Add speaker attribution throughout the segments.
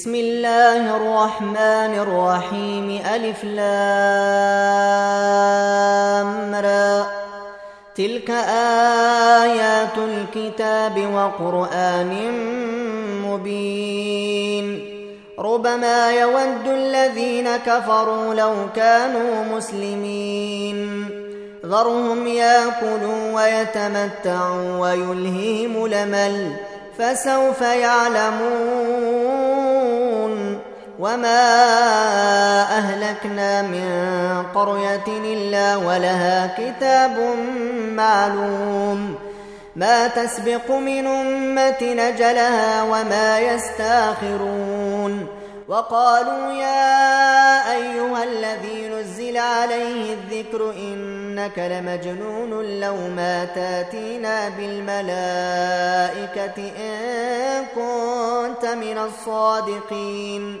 Speaker 1: بسم الله الرحمن الرحيم. ألف لام را. تلك آيات الكتاب وقرآن مبين. ربما يود الذين كفروا لو كانوا مسلمين. ذرهم ياكلوا ويتمتعوا ويلهيم لمل فسوف يعلمون وما اهلكنا من قريه الا ولها كتاب معلوم ما تسبق من امه نجلها وما يستاخرون وقالوا يا ايها الذي نزل عليه الذكر انك لمجنون لو ما تاتينا بالملائكه ان كنت من الصادقين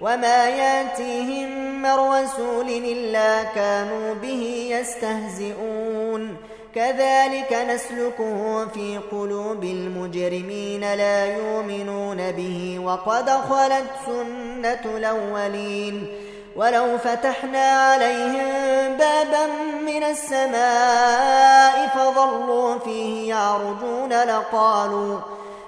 Speaker 1: وما ياتيهم من رسول الا كانوا به يستهزئون. كذلك نسلكه في قلوب المجرمين لا يؤمنون به وقد خلت سنه الاولين. ولو فتحنا عليهم بابا من السماء فظلوا فيه يعرجون لقالوا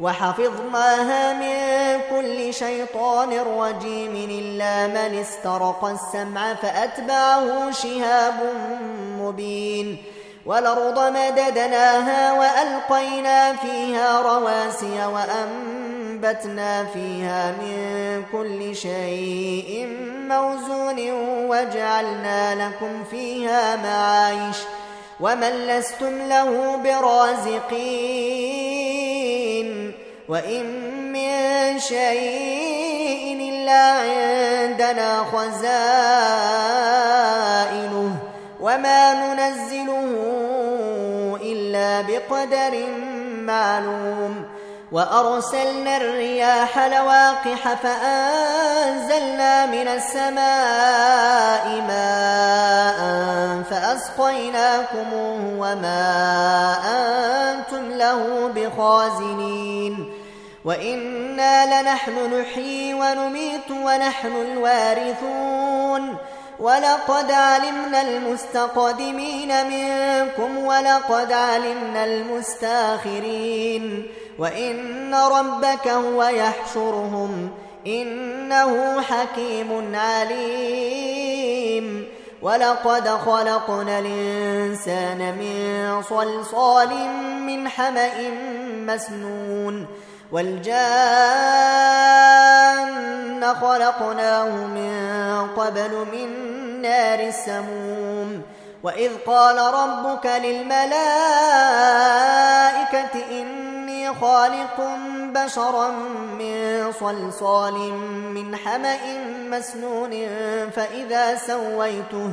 Speaker 1: وحفظناها من كل شيطان رجيم إلا من استرق السمع فأتبعه شهاب مبين والأرض مددناها وألقينا فيها رواسي وأنبتنا فيها من كل شيء موزون وجعلنا لكم فيها معايش ومن لستم له برازقين وإن من شيء إلا عندنا خزائنه وما ننزله إلا بقدر معلوم وأرسلنا الرياح لواقح فأنزلنا من السماء ماء فأسقيناكموه وما أنتم له بخازنين وإنا لنحن نحيي ونميت ونحن الوارثون ولقد علمنا المستقدمين منكم ولقد علمنا المستاخرين وإن ربك هو يحشرهم إنه حكيم عليم ولقد خلقنا الإنسان من صلصال من حمأ مسنون والجان خلقناه من قبل من نار السموم. وإذ قال ربك للملائكة إني خالق بشرا من صلصال من حمأ مسنون فإذا سويته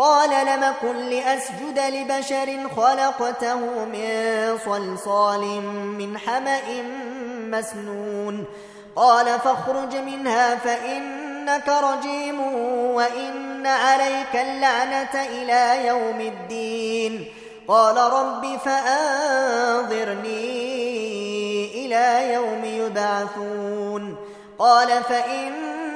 Speaker 1: قال لم كن لأسجد لبشر خلقته من صلصال من حمأ مسنون. قال فاخرج منها فإنك رجيم وإن عليك اللعنة إلى يوم الدين. قال رب فأنظرني إلى يوم يبعثون. قال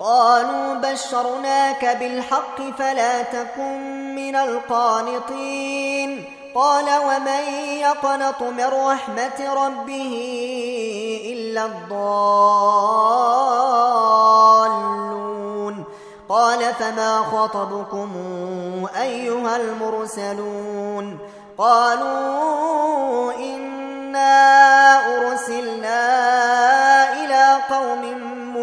Speaker 1: قالوا بشرناك بالحق فلا تكن من القانطين. قال ومن يقنط من رحمة ربه إلا الضالون. قال فما خطبكم أيها المرسلون؟ قالوا إنا أرسلنا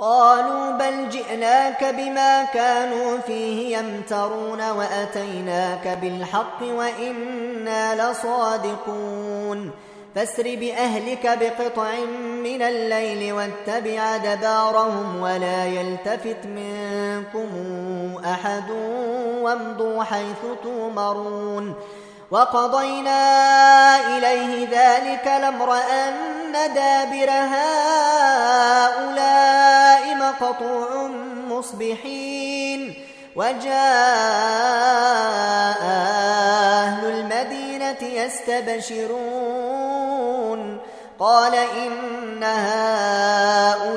Speaker 1: قالوا بل جئناك بما كانوا فيه يمترون وأتيناك بالحق وإنا لصادقون. فاسر بأهلك بقطع من الليل واتبع دبارهم ولا يلتفت منكم أحد وامضوا حيث تومرون. وقضينا إليه ذلك الأمر أن دابر هؤلاء مقطوع مصبحين وجاء أهل المدينة يستبشرون قال إن هؤلاء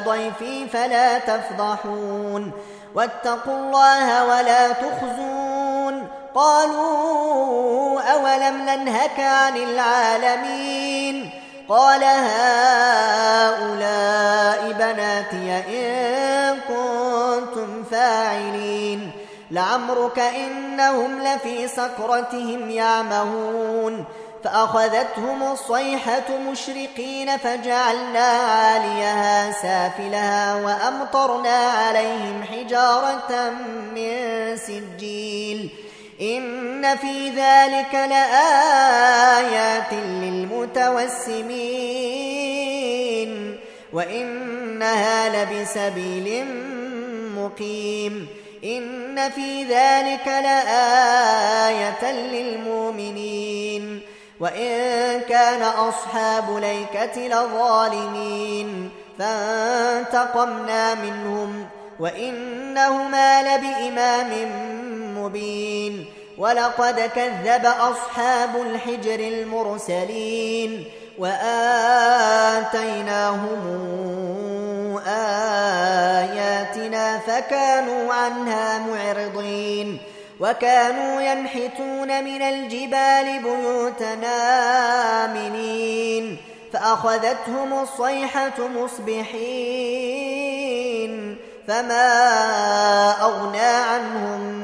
Speaker 1: ضيفي فلا تفضحون واتقوا الله ولا تخزون قالوا أولم ننهك عن العالمين قال هؤلاء بناتي إن كنتم فاعلين لعمرك إنهم لفي سكرتهم يعمهون فأخذتهم الصيحة مشرقين فجعلنا عاليها سافلها وأمطرنا عليهم حجارة من سجيل إن في ذلك لآيات للمتوسمين وإنها لبسبيل مقيم إن في ذلك لآية للمؤمنين وإن كان أصحاب ليكة لظالمين فانتقمنا منهم وإنهما لبإمام مبين ولقد كذب أصحاب الحجر المرسلين وآتيناهم آياتنا فكانوا عنها معرضين وكانوا ينحتون من الجبال بيوتنا آمنين فأخذتهم الصيحة مصبحين فما أغنى عنهم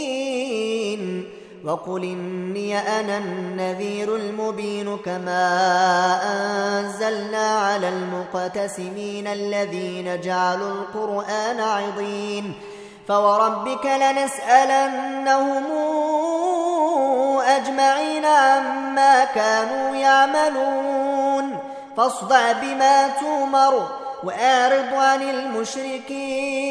Speaker 1: وقل إني أنا النذير المبين كما أنزلنا على المقتسمين الذين جعلوا القرآن عضين فوربك لنسألنهم أجمعين عما كانوا يعملون فاصدع بما تومر وأعرض عن المشركين